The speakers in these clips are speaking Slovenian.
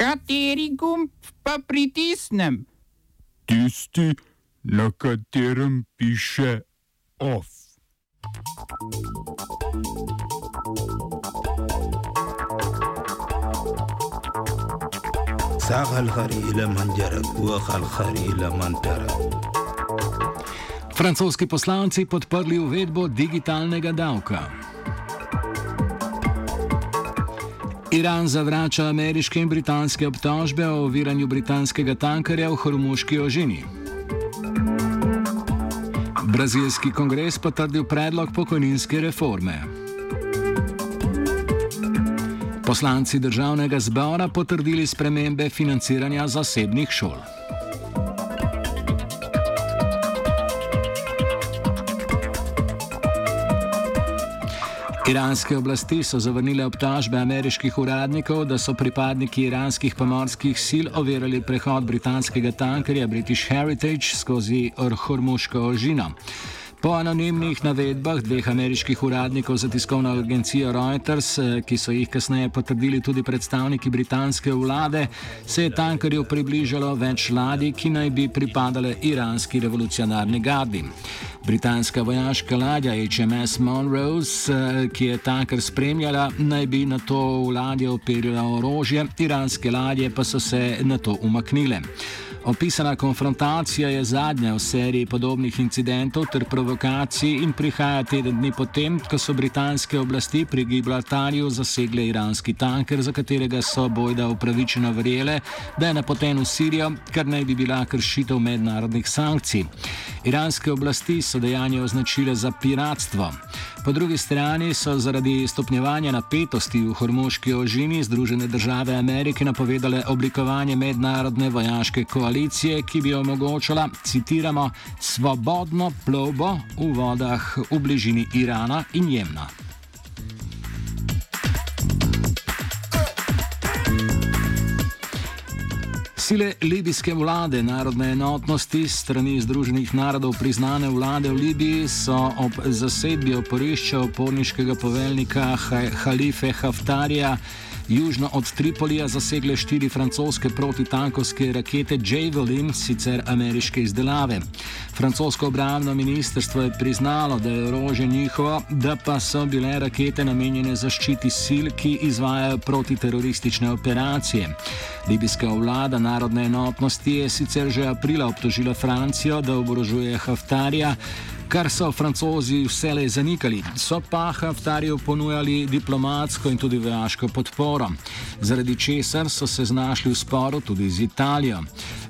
Kateri gumb pa pritisnem? Tisti, na katerem piše OF. ساق الخري إلى من جرب وخ الخري إلى من ترك Francoski poslanci podprli uvedbo digitalnega davka. Iran zavrača ameriške in britanske obtožbe o oviranju britanskega tankarja v Hormuški ožini. Brazilski kongres potrdil predlog pokojninske reforme. Poslanci državnega zbora potrdili spremembe financiranja zasebnih šol. Iranske oblasti so zavrnile obtožbe ameriških uradnikov, da so pripadniki iranskih pomorskih sil overali prehod britanskega tankerja British Heritage skozi Hormuško ožino. Po anonimnih navedbah dveh ameriških uradnikov za tiskovno agencijo Reuters, eh, ki so jih kasneje potrdili tudi predstavniki britanske vlade, se je tankerju približalo več ladij, ki naj bi pripadale iranski revolucionarni gardi. Britanska vojaška ladja HMS Monrose, eh, ki je tanker spremljala, naj bi na to v ladje operila orožje, iranske ladje pa so se na to umaknile. Opisana konfrontacija je zadnja v seriji podobnih incidentov ter provokacij in prihaja teden dni potem, ko so britanske oblasti pri Gibraltarju zasegle iranski tanker, za katerega so bojda upravičeno verjele, da je napoten v Sirijo, kar naj bi bila kršitev mednarodnih sankcij. Iranske oblasti so dejanje označile za piratstvo. Po drugi strani so zaradi stopnjevanja napetosti v hormoški ožini Združene države Amerike napovedale oblikovanje mednarodne vojaške koalicije, ki bi omogočala, citiramo, svobodno plovbo v vodah v bližini Irana in Jemna. Sile libijske vlade narodne enotnosti strani Združenih narodov priznane vlade v Libiji so ob zasedbi oporišča oporniškega poveljnika Halife Haftarja južno od Tripolija zasegle štiri francoske protitankovske rakete Javelin, sicer ameriške izdelave. Francosko obravno ministrstvo je priznalo, da je orožje njihovo, da pa so bile rakete namenjene zaščiti sil, ki izvajajo protiteroristične operacije. Libijska vlada narodne enotnosti je sicer že aprila obtožila Francijo, da oborožuje Haftarja kar so francozi vselej zanikali. So pa Haftarju ponujali diplomatsko in tudi vojaško podporo, zaradi česar so se znašli v sporu tudi z Italijo.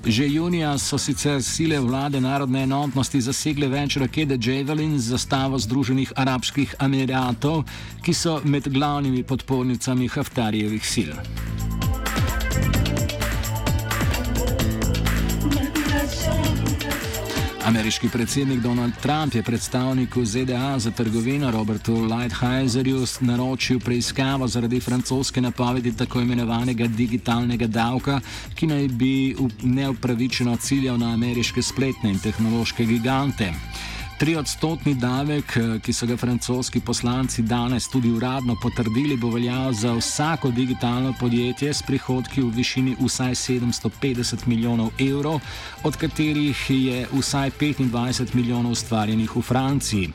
Že junija so sicer sile vlade narodne enotnosti zasegle več rakete Javelin z zastavo Združenih arabskih emiratov, ki so med glavnimi podpornicami Haftarjevih sil. Ameriški predsednik Donald Trump je predstavniku ZDA za trgovino Robertu Lighthizerju naročil preiskavo zaradi francoske napovedi tako imenovanega digitalnega davka, ki naj bi neupravičeno ciljal na ameriške spletne in tehnološke gigante. Tri odstotni davek, eh, ki so ga francoski poslanci danes tudi uradno potrdili, bo veljal za vsako digitalno podjetje s prihodki v višini vsaj 750 milijonov evrov, od katerih je vsaj 25 milijonov ustvarjenih v Franciji.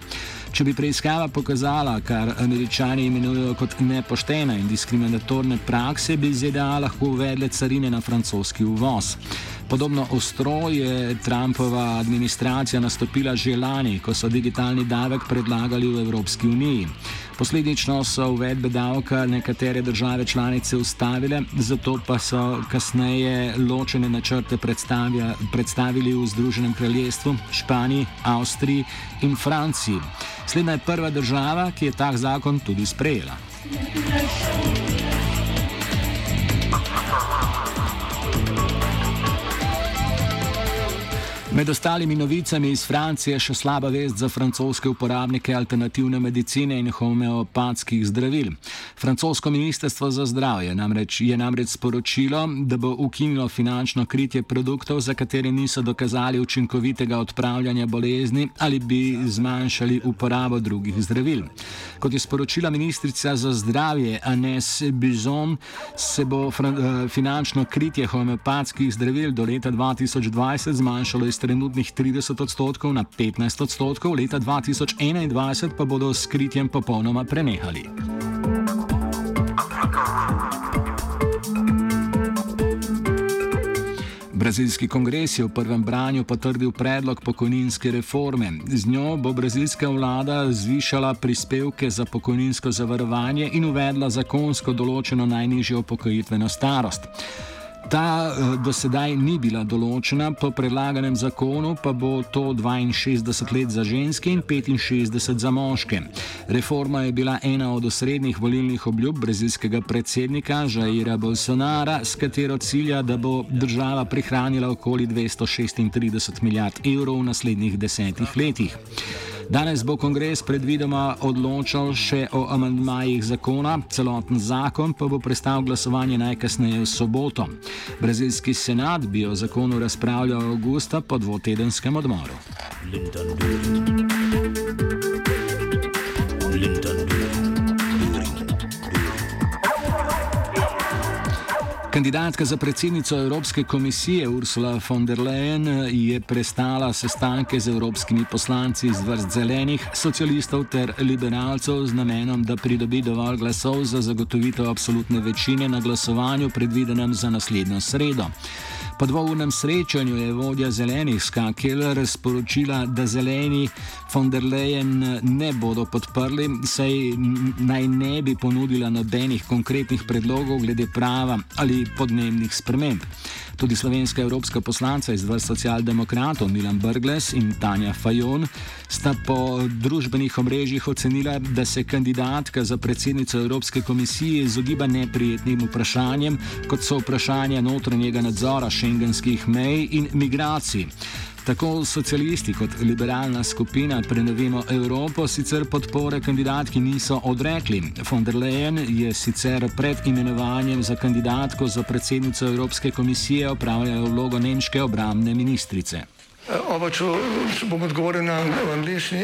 Če bi preiskava pokazala, kar američani imenujejo kot nepoštene in diskriminatorne prakse, bi ZDA lahko uvedle carine na francoski uvoz. Podobno ostro je Trumpova administracija nastopila že lani, ko so digitalni davek predlagali v Evropski uniji. Posledično so uvedbe davka nekatere države članice ustavile, zato pa so kasneje ločene načrte predstavili v Združenem kraljestvu, Španiji, Avstriji in Franciji. Slednja je prva država, ki je tak zakon tudi sprejela. Thank you. Med ostalimi novicami iz Francije še slaba vest za francoske uporabnike alternativne medicine in homeopatskih zdravil. Francosko ministrstvo za zdravje namreč, je namreč sporočilo, da bo ukinilo finančno kritje produktov, za katere niso dokazali učinkovitega odpravljanja bolezni ali bi zmanjšali uporabo drugih zdravil. Kot je sporočila ministrica za zdravje Anes Bizon, se bo eh, finančno kritje homeopatskih zdravil do leta 2020 zmanjšalo iz trenutnih 30 odstotkov na 15 odstotkov, leta 2021 pa bodo s kritjem popolnoma prenehali. Brazilski kongres je v prvem branju potrdil predlog pokojninske reforme. Z njo bo brazilska vlada zvišala prispevke za pokojninsko zavarovanje in uvedla zakonsko določeno najnižjo upokojitveno starost. Ta eh, do sedaj ni bila določena, po predlaganem zakonu pa bo to 62 let za ženske in 65 za moške. Reforma je bila ena od osrednjih volilnih obljub brazilskega predsednika Jaira Bolsonara, s katero cilja, da bo država prihranila okoli 236 milijard evrov v naslednjih desetih letih. Danes bo kongres predvidoma odločal še o amandmajih zakona, celoten zakon pa bo prestal glasovanje najkasneje v soboto. Brazilski senat bi o zakonu razpravljal avgusta po dvotedenskem odmoru. Linton, Kandidatka za predsednico Evropske komisije Ursula von der Leyen je prestala sestanke z evropskimi poslanci iz vrst zelenih, socialistov ter liberalcev z namenom, da pridobi dovolj glasov za zagotovitev absolutne večine na glasovanju predvidenem za naslednjo sredo. Po dvournem srečanju je vodja zelenih Ska Keller sporočila, da zeleni von der Leyen ne bodo podprli, saj naj ne bi ponudila nobenih konkretnih predlogov glede prava ali podnebnih sprememb. Tudi slovenska evropska poslanca iz vrst socialdemokratov Milan Brgles in Tanja Fajon sta po družbenih omrežjih ocenila, da se kandidatka za predsednico Evropske komisije izogiba neprijetnim vprašanjem, kot so vprašanja notranjega nadzora šengenskih mej in migracij. Tako socialisti kot liberalna skupina Prenovimo Evropo sicer podpore kandidatki niso odrekli. Von der Leyen je sicer pred imenovanjem za kandidatko za predsednico Evropske komisije opravljala vlogo nemške obramne ministrice. Oba, če, če bom odgovoril na angliški.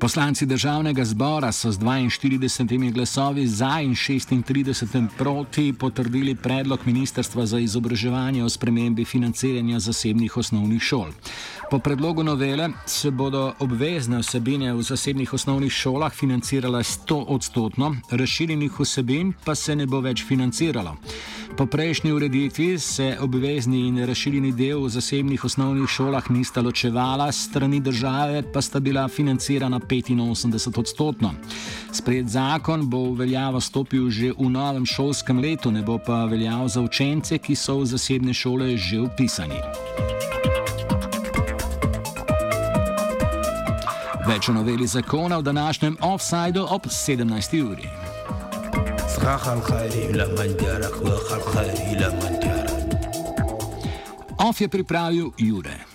Poslanci državnega zbora so z 42 glasovi za in 36 proti potrdili predlog Ministrstva za izobraževanje o spremembi financiranja zasebnih osnovnih šol. Po predlogu novele se bodo obvezne vsebine v zasebnih osnovnih šolah financirale 100 odstotno, razširjenih vsebin pa se ne bo več financiralo. Po prejšnji ureditvi se obvezni in razširjeni del v zasebnih osnovnih šolah nista ločevala, strani države pa sta bila financirana 85 odstotno. Spred zakon bo v veljavo stopil že v novem šolskem letu, ne bo pa veljal za učence, ki so v zasebne šole že upisani. Več o noveli zakona v današnjem offsajdu ob 17. uri. Off je pripravil Jure.